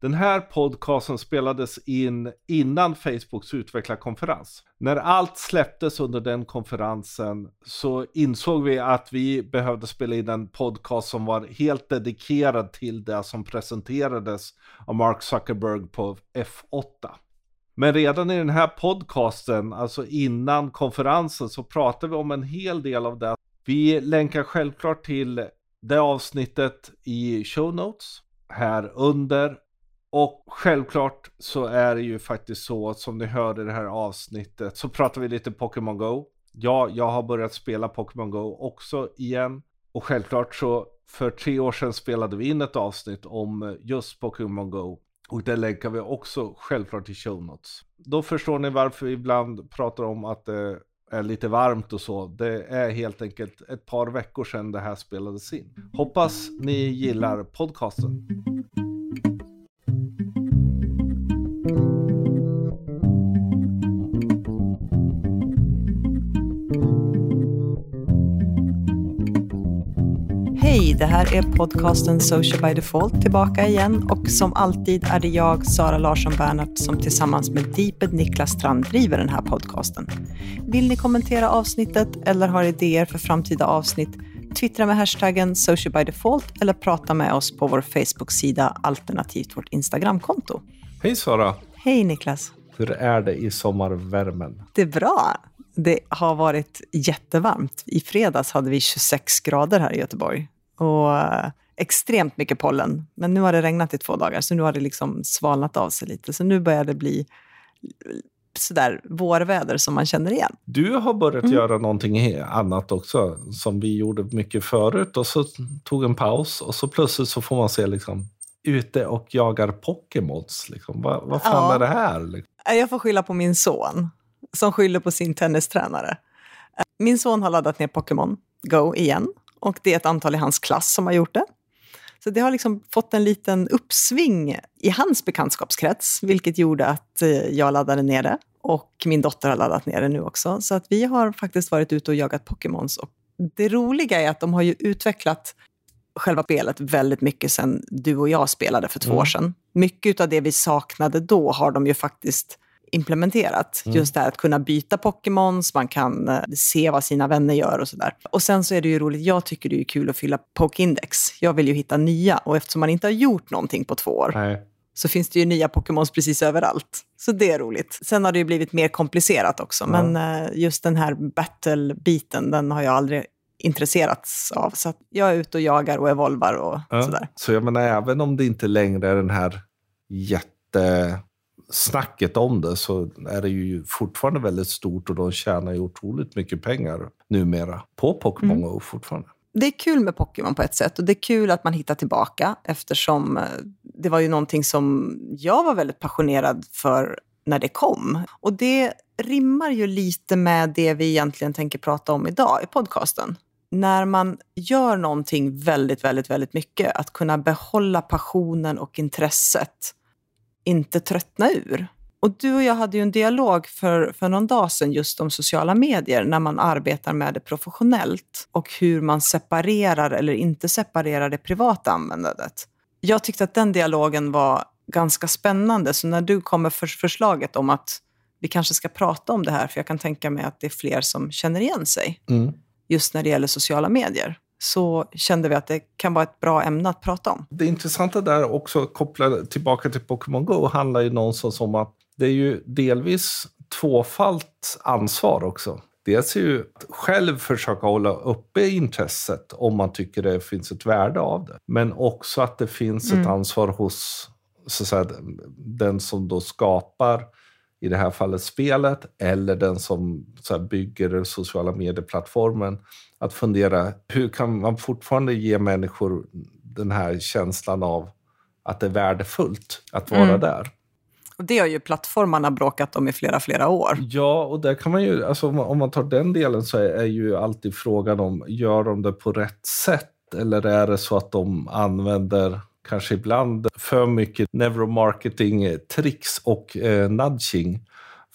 Den här podcasten spelades in innan Facebooks utvecklarkonferens. När allt släpptes under den konferensen så insåg vi att vi behövde spela in en podcast som var helt dedikerad till det som presenterades av Mark Zuckerberg på F8. Men redan i den här podcasten, alltså innan konferensen, så pratade vi om en hel del av det. Vi länkar självklart till det avsnittet i show notes här under. Och självklart så är det ju faktiskt så att som ni hörde i det här avsnittet så pratar vi lite Pokémon Go. Ja, jag har börjat spela Pokémon Go också igen. Och självklart så för tre år sedan spelade vi in ett avsnitt om eh, just Pokémon Go. Och det länkar vi också självklart i show notes. Då förstår ni varför vi ibland pratar om att det är lite varmt och så. Det är helt enkelt ett par veckor sedan det här spelades in. Hoppas ni gillar podcasten. Det här är podcasten Social by Default tillbaka igen och som alltid är det jag, Sara Larsson Bernhardt, som tillsammans med Deeped Niklas Strand driver den här podcasten. Vill ni kommentera avsnittet eller har idéer för framtida avsnitt? Twittra med hashtaggen Social by Default eller prata med oss på vår Facebook-sida alternativt vårt Instagramkonto. Hej Sara! Hej Niklas! Hur är det i sommarvärmen? Det är bra. Det har varit jättevarmt. I fredags hade vi 26 grader här i Göteborg och eh, extremt mycket pollen. Men nu har det regnat i två dagar, så nu har det liksom svalnat av sig lite. Så nu börjar det bli sådär vårväder som man känner igen. Du har börjat mm. göra någonting annat också, som vi gjorde mycket förut. Och så tog en paus och så plötsligt så får man se liksom ute och jagar Pokémons. Liksom. Vad, vad fan ja. är det här? Liksom? Jag får skylla på min son, som skyller på sin tennistränare. Min son har laddat ner Pokémon Go igen och det är ett antal i hans klass som har gjort det. Så det har liksom fått en liten uppsving i hans bekantskapskrets, vilket gjorde att eh, jag laddade ner det. Och min dotter har laddat ner det nu också. Så att vi har faktiskt varit ute och jagat Pokémons. Och det roliga är att de har ju utvecklat själva spelet väldigt mycket sen du och jag spelade för två mm. år sedan. Mycket av det vi saknade då har de ju faktiskt implementerat. Mm. Just det här att kunna byta Pokémons, man kan eh, se vad sina vänner gör och sådär. Och sen så är det ju roligt, jag tycker det är kul att fylla Pokéindex. Jag vill ju hitta nya och eftersom man inte har gjort någonting på två år Nej. så finns det ju nya Pokémons precis överallt. Så det är roligt. Sen har det ju blivit mer komplicerat också, ja. men eh, just den här battle-biten, den har jag aldrig intresserats av. Så jag är ute och jagar och evolvar och ja. sådär. Så jag menar, även om det inte längre är den här jätte snacket om det så är det ju fortfarande väldigt stort och de tjänar ju otroligt mycket pengar numera på Pokémon mm. Go fortfarande. Det är kul med Pokémon på ett sätt och det är kul att man hittar tillbaka eftersom eh, det var ju någonting som jag var väldigt passionerad för när det kom. Och det rimmar ju lite med det vi egentligen tänker prata om idag i podcasten. När man gör någonting väldigt, väldigt, väldigt mycket, att kunna behålla passionen och intresset inte tröttna ur. Och du och jag hade ju en dialog för, för någon dag sedan just om sociala medier när man arbetar med det professionellt och hur man separerar eller inte separerar det privata användandet. Jag tyckte att den dialogen var ganska spännande, så när du kommer för förslaget om att vi kanske ska prata om det här, för jag kan tänka mig att det är fler som känner igen sig, mm. just när det gäller sociala medier så kände vi att det kan vara ett bra ämne att prata om. Det intressanta där också, kopplat tillbaka till Pokémon Go, handlar ju någonstans om att det är ju delvis tvåfalt ansvar också. Dels är ju att själv försöka hålla uppe intresset om man tycker det finns ett värde av det. Men också att det finns mm. ett ansvar hos så att säga, den som då skapar i det här fallet spelet, eller den som så bygger den sociala medieplattformen, att fundera hur kan man fortfarande ge människor den här känslan av att det är värdefullt att vara mm. där. Och det har ju plattformarna bråkat om i flera, flera år. Ja, och där kan man ju, alltså om man tar den delen så är, är ju alltid frågan om, gör de det på rätt sätt? Eller är det så att de använder kanske ibland för mycket neuromarketing-tricks och eh, nudging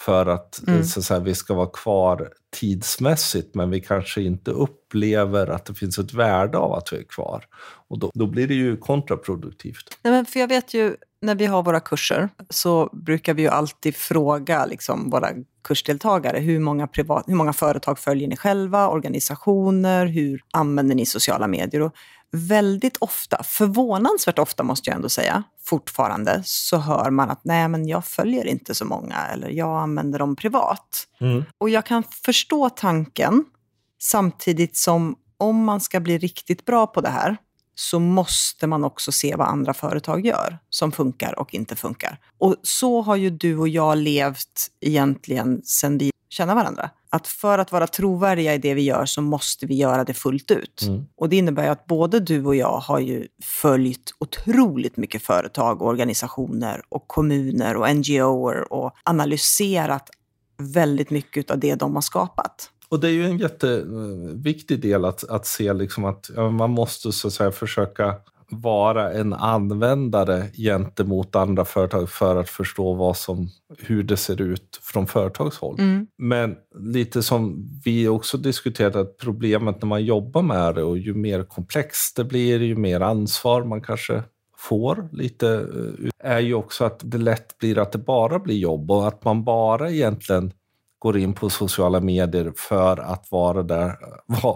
för att, mm. så att säga, vi ska vara kvar tidsmässigt men vi kanske inte upplever att det finns ett värde av att vi är kvar. Och då, då blir det ju kontraproduktivt. Nej, men för jag vet ju när vi har våra kurser så brukar vi ju alltid fråga liksom, våra kursdeltagare hur många, privat, hur många företag följer ni själva, organisationer, hur använder ni sociala medier? Och väldigt ofta, förvånansvärt ofta måste jag ändå säga, fortfarande, så hör man att nej, men jag följer inte så många eller jag använder dem privat. Mm. Och jag kan förstå tanken, samtidigt som om man ska bli riktigt bra på det här, så måste man också se vad andra företag gör som funkar och inte funkar. Och så har ju du och jag levt egentligen sedan vi känner varandra. Att för att vara trovärdiga i det vi gör så måste vi göra det fullt ut. Mm. Och det innebär att både du och jag har ju följt otroligt mycket företag, och organisationer och kommuner och NGOer och analyserat väldigt mycket av det de har skapat. Och det är ju en jätteviktig del att, att se liksom att ja, man måste så att säga försöka vara en användare gentemot andra företag för att förstå vad som, hur det ser ut från företagshåll. Mm. Men lite som vi också diskuterat, att problemet när man jobbar med det och ju mer komplext det blir, ju mer ansvar man kanske får lite, eh, är ju också att det lätt blir att det bara blir jobb och att man bara egentligen går in på sociala medier för att vara där,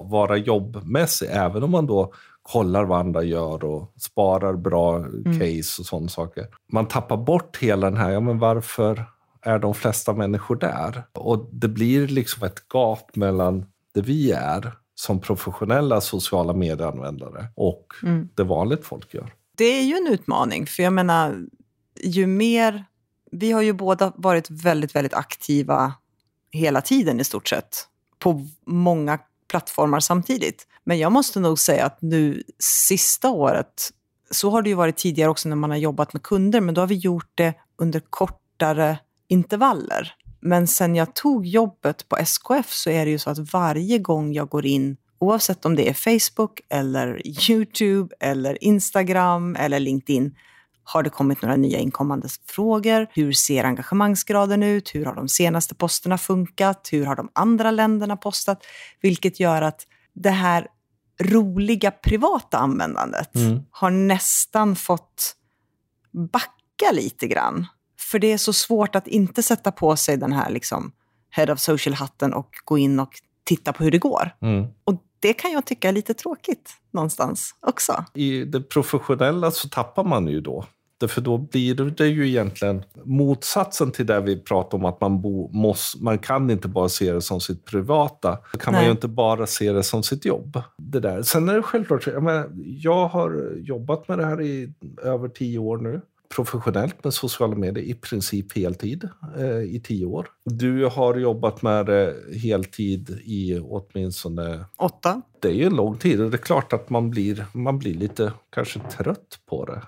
vara jobbmässig, även om man då kollar vad andra gör och sparar bra mm. case och sådana saker. Man tappar bort hela den här, ja men varför är de flesta människor där? Och det blir liksom ett gap mellan det vi är som professionella sociala medieanvändare och mm. det vanligt folk gör. Det är ju en utmaning, för jag menar, ju mer... Vi har ju båda varit väldigt, väldigt aktiva hela tiden i stort sett, på många plattformar samtidigt. Men jag måste nog säga att nu sista året, så har det ju varit tidigare också när man har jobbat med kunder, men då har vi gjort det under kortare intervaller. Men sen jag tog jobbet på SKF så är det ju så att varje gång jag går in, oavsett om det är Facebook eller YouTube eller Instagram eller LinkedIn, har det kommit några nya inkommande frågor? Hur ser engagemangsgraden ut? Hur har de senaste posterna funkat? Hur har de andra länderna postat? Vilket gör att det här roliga privata användandet mm. har nästan fått backa lite grann. För det är så svårt att inte sätta på sig den här liksom head of social-hatten och gå in och titta på hur det går. Mm. Och det kan jag tycka är lite tråkigt någonstans också. I det professionella så tappar man ju då för då blir det ju egentligen motsatsen till det vi pratar om att man, bo, måste, man kan inte bara se det som sitt privata. Då kan Nej. man ju inte bara se det som sitt jobb. Det där. Sen är det självklart, jag, menar, jag har jobbat med det här i över tio år nu professionellt med sociala medier i princip heltid eh, i tio år. Du har jobbat med det heltid i åtminstone... Åtta. Det är ju en lång tid och det är klart att man blir, man blir lite kanske trött på det.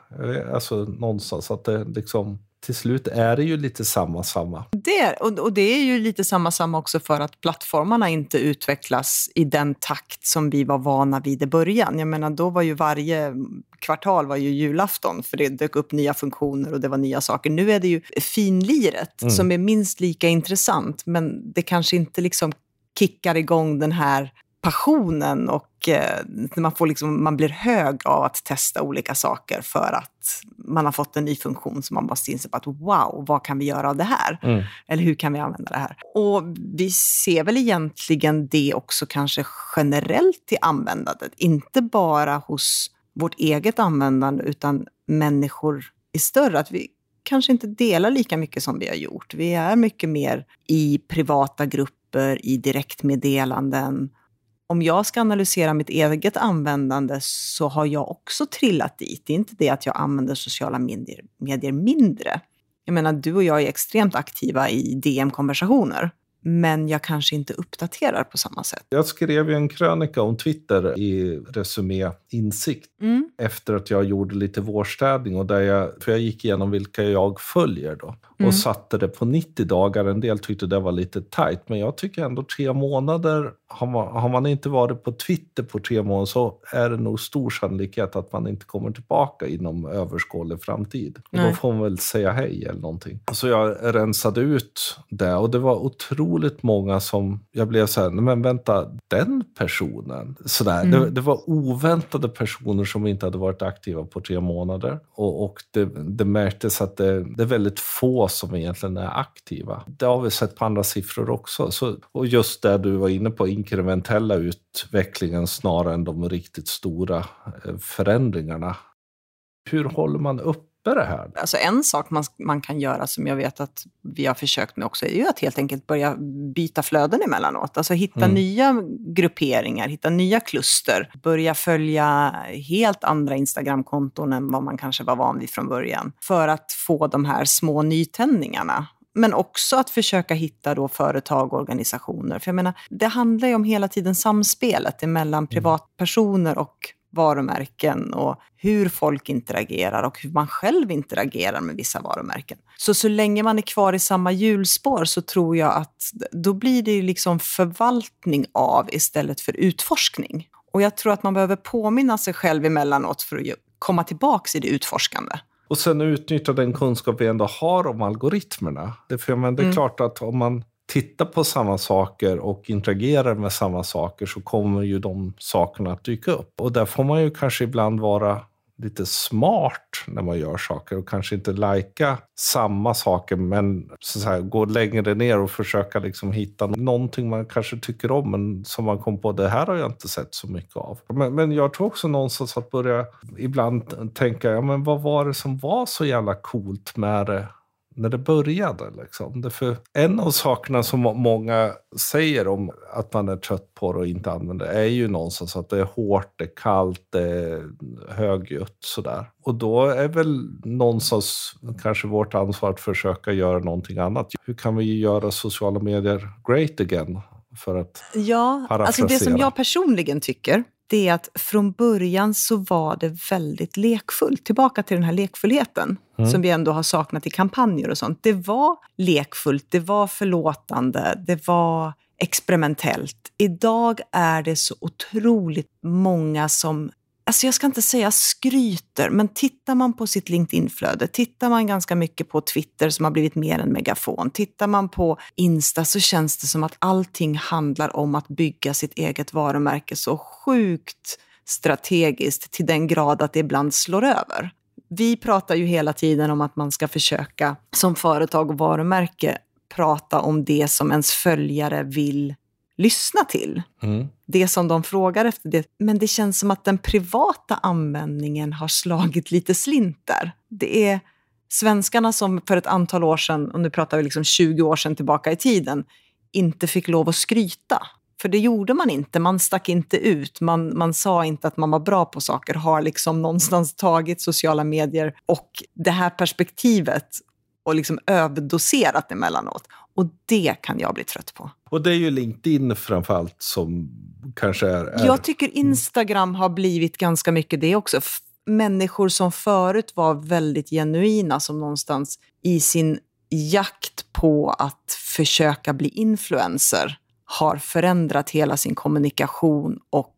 Alltså någonstans att det liksom till slut är det ju lite samma samma. Det, och, och det är ju lite samma samma också för att plattformarna inte utvecklas i den takt som vi var vana vid i början. Jag menar, då var ju varje kvartal var ju julafton för det dök upp nya funktioner och det var nya saker. Nu är det ju finliret mm. som är minst lika intressant men det kanske inte liksom kickar igång den här passionen och eh, man, får liksom, man blir hög av att testa olika saker för att man har fått en ny funktion som man måste inse på att wow, vad kan vi göra av det här? Mm. Eller hur kan vi använda det här? Och vi ser väl egentligen det också kanske generellt i användandet, inte bara hos vårt eget användande utan människor i större. Att vi kanske inte delar lika mycket som vi har gjort. Vi är mycket mer i privata grupper, i direktmeddelanden om jag ska analysera mitt eget användande så har jag också trillat dit. Det är inte det att jag använder sociala medier, medier mindre. Jag menar, du och jag är extremt aktiva i DM-konversationer men jag kanske inte uppdaterar på samma sätt. Jag skrev ju en krönika om Twitter i Resumé Insikt mm. efter att jag gjorde lite vårstädning och där jag, för jag gick igenom vilka jag följer då och mm. satte det på 90 dagar. En del tyckte det var lite tajt, men jag tycker ändå tre månader har man, har man inte varit på Twitter på tre månader så är det nog stor sannolikhet att man inte kommer tillbaka inom överskådlig framtid. Och då får man väl säga hej eller någonting. Så jag rensade ut det och det var otroligt många som jag blev så här, men vänta, den personen? Sådär. Mm. Det, det, var oväntade personer som inte hade varit aktiva på tre månader och, och det, det märktes att det, det är väldigt få som egentligen är aktiva. Det har vi sett på andra siffror också. Så, och just det du var inne på, inkrementella utvecklingen snarare än de riktigt stora eh, förändringarna. Hur håller man upp uppe det här? Alltså en sak man, man kan göra som jag vet att vi har försökt med också är ju att helt enkelt börja byta flöden emellanåt. Alltså hitta mm. nya grupperingar, hitta nya kluster, börja följa helt andra Instagramkonton än vad man kanske var van vid från början. För att få de här små nytändningarna men också att försöka hitta då företag och organisationer. För jag menar, det handlar ju om hela tiden samspelet mellan mm. privatpersoner och varumärken och hur folk interagerar och hur man själv interagerar med vissa varumärken. Så så länge man är kvar i samma hjulspår så tror jag att då blir det liksom förvaltning av istället för utforskning. Och jag tror att man behöver påminna sig själv emellanåt för att komma tillbaka i det utforskande. Och sen utnyttja den kunskap vi ändå har om algoritmerna. Det, för, men det är mm. klart att om man tittar på samma saker och interagerar med samma saker så kommer ju de sakerna att dyka upp. Och där får man ju kanske ibland vara lite smart när man gör saker och kanske inte lajka samma saker men så att säga, gå längre ner och försöka liksom hitta någonting man kanske tycker om men som man kom på det här har jag inte sett så mycket av. Men, men jag tror också någonstans att börja ibland tänka, ja men vad var det som var så jävla coolt med det när det började. Liksom. Därför en av sakerna som många säger om att man är trött på det och inte använder det är ju någonstans att det är hårt, det är kallt, det är högljutt sådär. Och då är väl någonstans kanske vårt ansvar att försöka göra någonting annat. Hur kan vi göra sociala medier great again? För att ja, alltså det som jag personligen tycker det är att från början så var det väldigt lekfullt. Tillbaka till den här lekfullheten mm. som vi ändå har saknat i kampanjer och sånt. Det var lekfullt, det var förlåtande, det var experimentellt. Idag är det så otroligt många som alltså jag ska inte säga skryter, men tittar man på sitt LinkedIn-flöde, tittar man ganska mycket på Twitter som har blivit mer en megafon, tittar man på Insta så känns det som att allting handlar om att bygga sitt eget varumärke så sjukt strategiskt till den grad att det ibland slår över. Vi pratar ju hela tiden om att man ska försöka som företag och varumärke prata om det som ens följare vill lyssna till. Mm. Det som de frågar efter. Det. Men det känns som att den privata användningen har slagit lite slint där. Det är svenskarna som för ett antal år sedan, och nu pratar vi liksom 20 år sedan tillbaka i tiden, inte fick lov att skryta. För det gjorde man inte, man stack inte ut, man, man sa inte att man var bra på saker, har liksom någonstans tagit sociala medier och det här perspektivet och liksom överdoserat emellanåt. Och det kan jag bli trött på. Och det är ju LinkedIn framförallt som kanske är... är... Jag tycker Instagram har blivit ganska mycket det också. Människor som förut var väldigt genuina, som någonstans i sin jakt på att försöka bli influencer har förändrat hela sin kommunikation och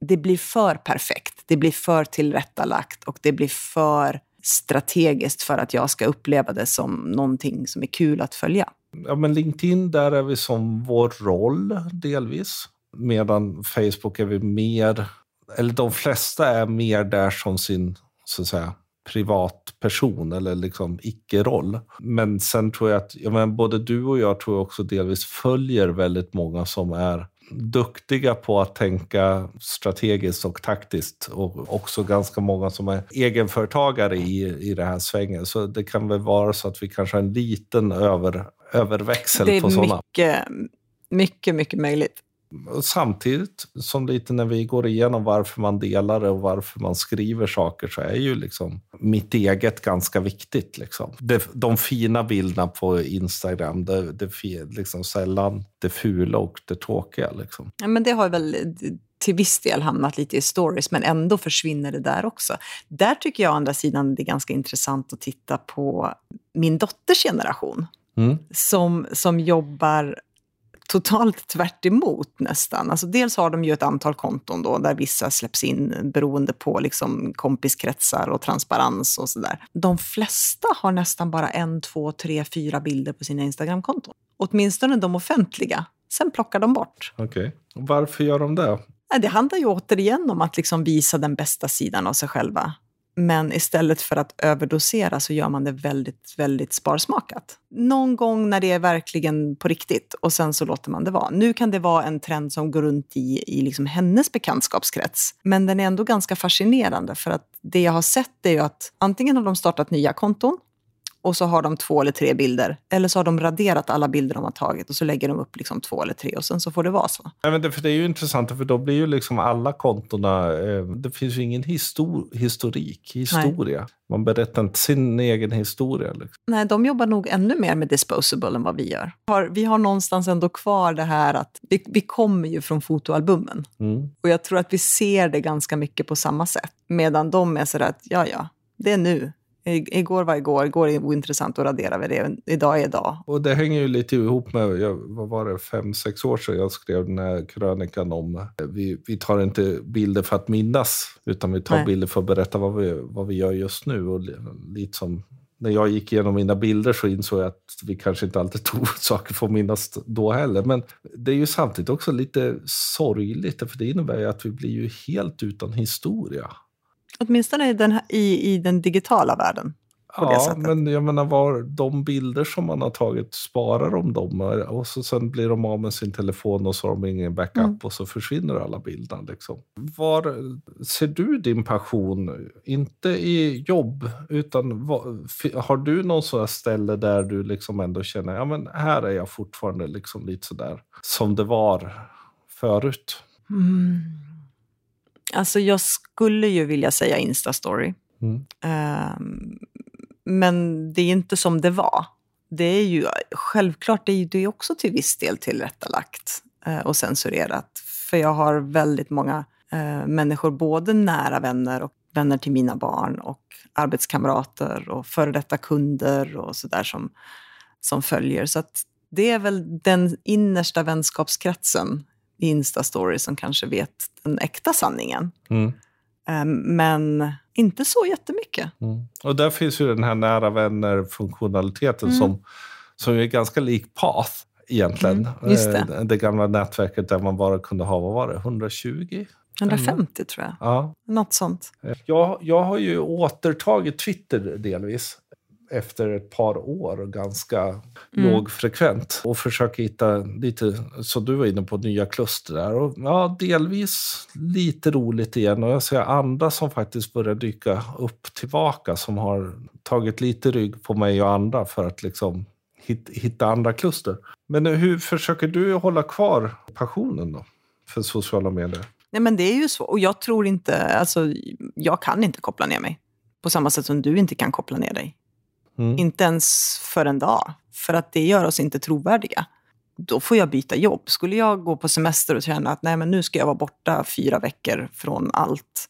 det blir för perfekt. Det blir för tillrättalagt och det blir för strategiskt för att jag ska uppleva det som någonting som är kul att följa. Ja, men LinkedIn, där är vi som vår roll delvis. Medan Facebook är vi mer, eller de flesta är mer där som sin, så att säga, privatperson eller liksom icke-roll. Men sen tror jag att, ja, men både du och jag tror också delvis följer väldigt många som är duktiga på att tänka strategiskt och taktiskt och också ganska många som är egenföretagare i, i det här svängen. Så det kan väl vara så att vi kanske har en liten över, överväxel på sådana. Det är mycket, mycket, mycket möjligt samtidigt som lite när vi går igenom varför man delar det och varför man skriver saker så är ju liksom mitt eget ganska viktigt. Liksom. Det, de fina bilderna på Instagram, det, det liksom sällan det fula och det tråkiga. Liksom. Ja, men det har väl till viss del hamnat lite i stories, men ändå försvinner det där också. Där tycker jag å andra sidan det är ganska intressant att titta på min dotters generation. Mm. Som, som jobbar totalt tvärt emot nästan. Alltså dels har de ju ett antal konton då, där vissa släpps in beroende på liksom kompiskretsar och transparens och sådär. De flesta har nästan bara en, två, tre, fyra bilder på sina Instagramkonton. Åtminstone de offentliga. Sen plockar de bort. Okej. Okay. Varför gör de det? Det handlar ju återigen om att liksom visa den bästa sidan av sig själva. Men istället för att överdosera så gör man det väldigt, väldigt sparsmakat. Någon gång när det är verkligen på riktigt och sen så låter man det vara. Nu kan det vara en trend som går runt i, i liksom hennes bekantskapskrets. Men den är ändå ganska fascinerande för att det jag har sett är ju att antingen har de startat nya konton och så har de två eller tre bilder. Eller så har de raderat alla bilder de har tagit och så lägger de upp liksom två eller tre och sen så får det vara så. Nej, men det, för det är ju intressant för då blir ju liksom alla kontona, eh, det finns ju ingen histor historik, historia. Nej. Man berättar inte sin egen historia. Liksom. Nej, de jobbar nog ännu mer med disposable än vad vi gör. Vi har någonstans ändå kvar det här att vi, vi kommer ju från fotoalbumen. Mm. Och jag tror att vi ser det ganska mycket på samma sätt. Medan de är sådär att, ja ja, det är nu. Igår var igår, igår är ointressant och raderar vi det. Idag är idag. Och det hänger ju lite ihop med, jag, vad var det, fem, sex år sedan jag skrev den här krönikan om, eh, vi, vi tar inte bilder för att minnas, utan vi tar Nej. bilder för att berätta vad vi, vad vi gör just nu. Och lite som när jag gick igenom mina bilder så insåg jag att vi kanske inte alltid tog saker för att minnas då heller. Men det är ju samtidigt också lite sorgligt, för det innebär ju att vi blir ju helt utan historia. Åtminstone i den, i, i den digitala världen. Ja, men jag menar var de bilder som man har tagit, sparar de dem? Och så sen blir de av med sin telefon och så har de ingen backup mm. och så försvinner alla bilderna. Liksom. Var ser du din passion? Inte i jobb, utan var, har du någon sån ställe där du liksom ändå känner, ja men här är jag fortfarande liksom lite sådär som det var förut? Mm. Alltså jag skulle ju vilja säga Instastory. Mm. Um, men det är inte som det var. Det är ju självklart, det är det också till viss del tillrättalagt uh, och censurerat. För jag har väldigt många uh, människor, både nära vänner och vänner till mina barn och arbetskamrater och före detta kunder och sådär som, som följer. Så det är väl den innersta vänskapskretsen i Insta-story som kanske vet den äkta sanningen. Mm. Um, men inte så jättemycket. Mm. Och där finns ju den här nära vänner-funktionaliteten mm. som, som är ganska lik Path egentligen. Mm, det. Eh, det. gamla nätverket där man bara kunde ha, vad var det, 120? 150 tror jag. Ja. Något sånt. Jag, jag har ju återtagit Twitter delvis efter ett par år ganska mm. lågfrekvent och försöka hitta lite, så du var inne på, nya kluster där. Och, ja, delvis lite roligt igen och jag ser andra som faktiskt börjar dyka upp tillbaka som har tagit lite rygg på mig och andra för att liksom hitta andra kluster. Men hur försöker du hålla kvar passionen då för sociala medier? Nej, men det är ju så. Och jag tror inte, alltså, jag kan inte koppla ner mig. På samma sätt som du inte kan koppla ner dig. Mm. Inte ens för en dag. För att det gör oss inte trovärdiga. Då får jag byta jobb. Skulle jag gå på semester och känna att nej, men nu ska jag vara borta fyra veckor från allt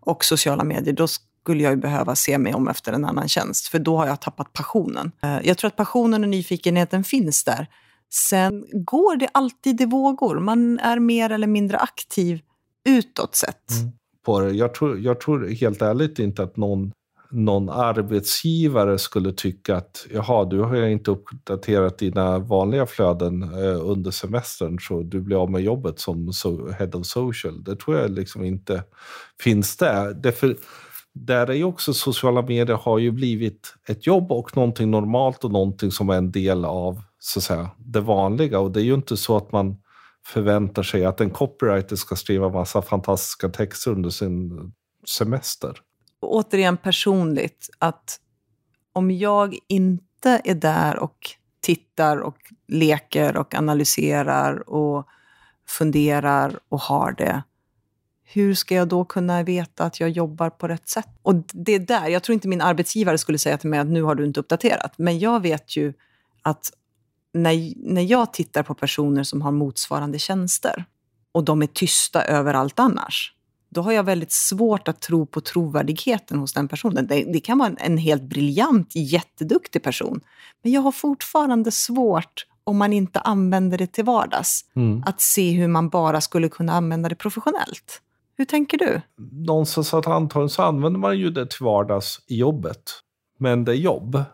och sociala medier, då skulle jag behöva se mig om efter en annan tjänst. För då har jag tappat passionen. Eh, jag tror att passionen och nyfikenheten finns där. Sen går det alltid i vågor. Man är mer eller mindre aktiv utåt sett. Mm. Jag, tror, jag tror helt ärligt inte att någon någon arbetsgivare skulle tycka att jaha, du har ju inte uppdaterat dina vanliga flöden eh, under semestern så du blir av med jobbet som head of social. Det tror jag liksom inte finns där. Därför, där är ju också sociala medier har ju blivit ett jobb och någonting normalt och någonting som är en del av så att säga, det vanliga. Och det är ju inte så att man förväntar sig att en copywriter ska skriva massa fantastiska texter under sin semester återigen personligt, att om jag inte är där och tittar och leker och analyserar och funderar och har det, hur ska jag då kunna veta att jag jobbar på rätt sätt? Och det är där, jag tror inte min arbetsgivare skulle säga till mig att nu har du inte uppdaterat, men jag vet ju att när, när jag tittar på personer som har motsvarande tjänster och de är tysta överallt annars, då har jag väldigt svårt att tro på trovärdigheten hos den personen. Det, det kan vara en, en helt briljant, jätteduktig person. Men jag har fortfarande svårt om man inte använder det till vardags. Mm. Att se hur man bara skulle kunna använda det professionellt. Hur tänker du? Någonstans att antagligen så använder man ju det till vardags i jobbet. Men det är jobb.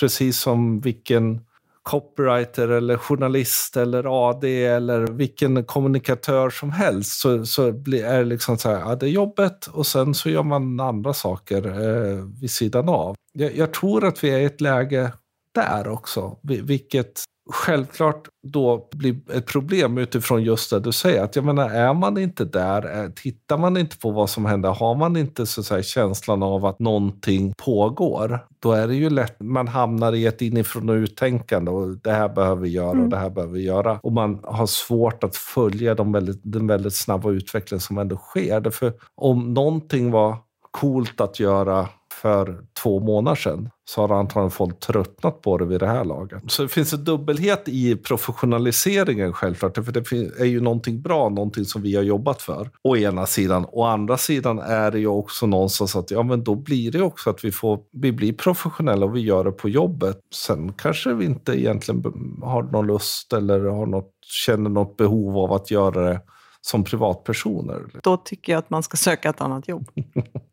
Precis som vilken copywriter eller journalist eller AD eller vilken kommunikatör som helst så, så blir, är det liksom så här, ja, det är jobbet och sen så gör man andra saker eh, vid sidan av. Jag, jag tror att vi är i ett läge där också, vilket självklart då blir ett problem utifrån just det du säger. Att jag menar, är man inte där, tittar man inte på vad som händer, har man inte så att säga, känslan av att någonting pågår, då är det ju lätt man hamnar i ett inifrån och uttänkande och det här behöver vi göra Mm. och det här behöver vi göra. Och man har svårt att följa de väldigt, den väldigt snabba utvecklingen som ändå sker. Därför om någonting var coolt att göra för två månader sedan så har antagligen folk tröttnat på det vid det här laget. Så det finns en dubbelhet i professionaliseringen självklart. För det är ju någonting bra, någonting som vi har jobbat för. Å ena sidan. Å andra sidan är det ju också någonstans att ja, men då blir det också att vi, får, vi blir professionella och vi gör det på jobbet. Sen kanske vi inte egentligen har någon lust eller har något, känner något behov av att göra det som privatpersoner. Då tycker jag att man ska söka ett annat jobb.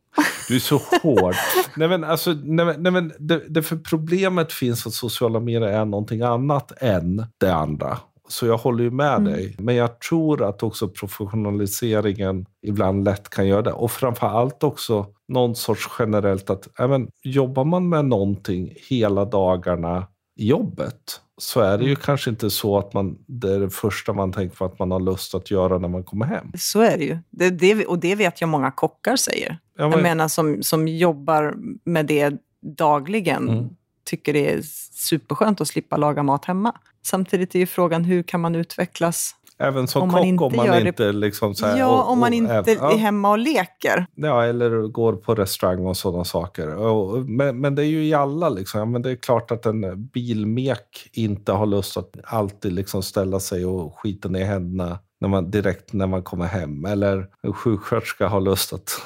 Du är så hård. nej men, alltså, nej nej men det, det för problemet finns att sociala medier är någonting annat än det andra. Så jag håller ju med Mm. dig. Men jag tror att också professionaliseringen ibland lätt kan göra det. Och framför allt också någon sorts generellt att även, jobbar man med någonting hela dagarna i jobbet så är det ju kanske inte så att man, det är det första man tänker på att man har lust att göra när man kommer hem. Så är det ju. Det, det, och det vet jag många kockar säger. Ja, Jag men- menar som, som jobbar med det dagligen. Mm. Tycker det är superskönt att slippa laga mat hemma. Samtidigt är ju frågan hur kan man utvecklas? Även som Om man kock inte om man gör det- inte liksom så här, ja, och- om man och inte även- är hemma och leker. Ja, eller går på restaurang och sådana saker. Och, men, men det är ju i alla liksom. Ja, men det är klart att en bilmek inte har lust att alltid liksom ställa sig och skita ner händerna när man, direkt när man kommer hem. Eller en sjuksköterska har lust att,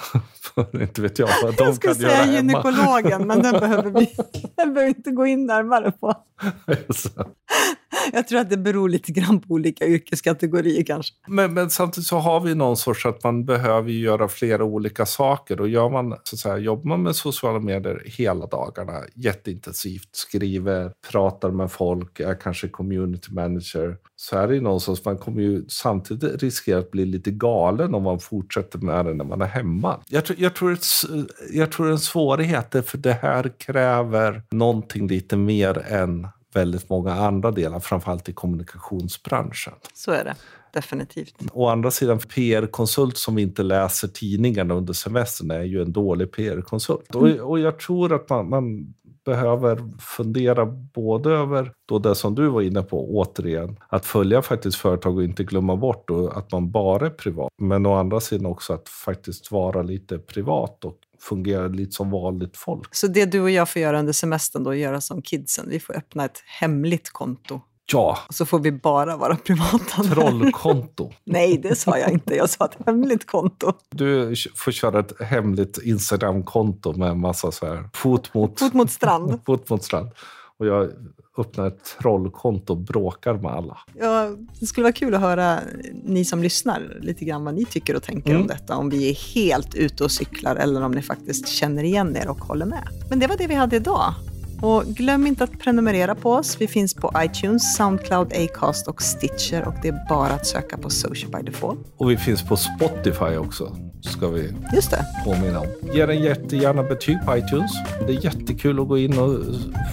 inte vet jag vad de Jag skulle kan göra säga hemma. gynekologen, men den behöver vi den behöver inte gå in närmare på. Jag tror att det beror lite grann på olika yrkeskategorier kanske. Men, men samtidigt så har vi någon sorts att man behöver ju göra flera olika saker. Och gör man, så att säga, jobbar man med sociala medier hela dagarna jätteintensivt, skriver, pratar med folk, är kanske community manager, så är det ju någonstans, man kommer ju samtidigt riskera att bli lite galen om man fortsätter med det när man är hemma. Jag, tror- jag, tror, ett, jag tror en svårighet är för det här kräver någonting lite mer än väldigt många andra delar, framförallt i kommunikationsbranschen. Så är det definitivt. Å andra sidan, PR-konsult som inte läser tidningarna under semestern är ju en dålig PR-konsult. Och, och jag tror att man, man behöver fundera både över då det som du var inne på, återigen, att följa faktiskt företag och inte glömma bort då att man bara är privat. Men å andra sidan också att faktiskt vara lite privat och fungera lite som vanligt folk. Så det du och jag får göra under semestern då, göra som kidsen, vi får öppna ett hemligt konto. Ja, Och så får vi bara vara privata. trollkonto. Nej, det sa jag inte. Jag sa ett hemligt konto. Du får köra ett hemligt Instagram-konto med en massa så här fot mot Fot mot strand. fot mot strand. Och jag öppnar ett trollkonto och bråkar med alla. Ja, det skulle vara kul att höra ni som lyssnar lite grann vad ni tycker och tänker Mm. om detta. Om vi är helt ute och cyklar eller om ni faktiskt känner igen er och håller med. Men det var det vi hade idag. Och glöm inte att prenumerera på oss. Vi finns på iTunes, Soundcloud, Acast och Stitcher och det är bara att söka på Social by Default. Och vi finns på Spotify också, ska vi Just det. påminna om. Ge en jättegärna betyg på iTunes. Det är jättekul att gå in och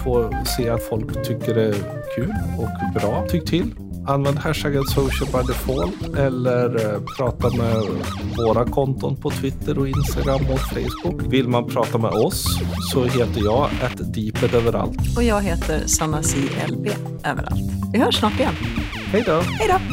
få se att folk tycker det är kul och bra. Tyck till. Använd hashtaggen social by default eller eh, prata med våra konton på Twitter och Instagram och Facebook. Vill man prata med oss så heter jag deeped överallt. Och jag heter Sanna C. LB överallt. Vi hörs snart igen. Hej då! Hej då!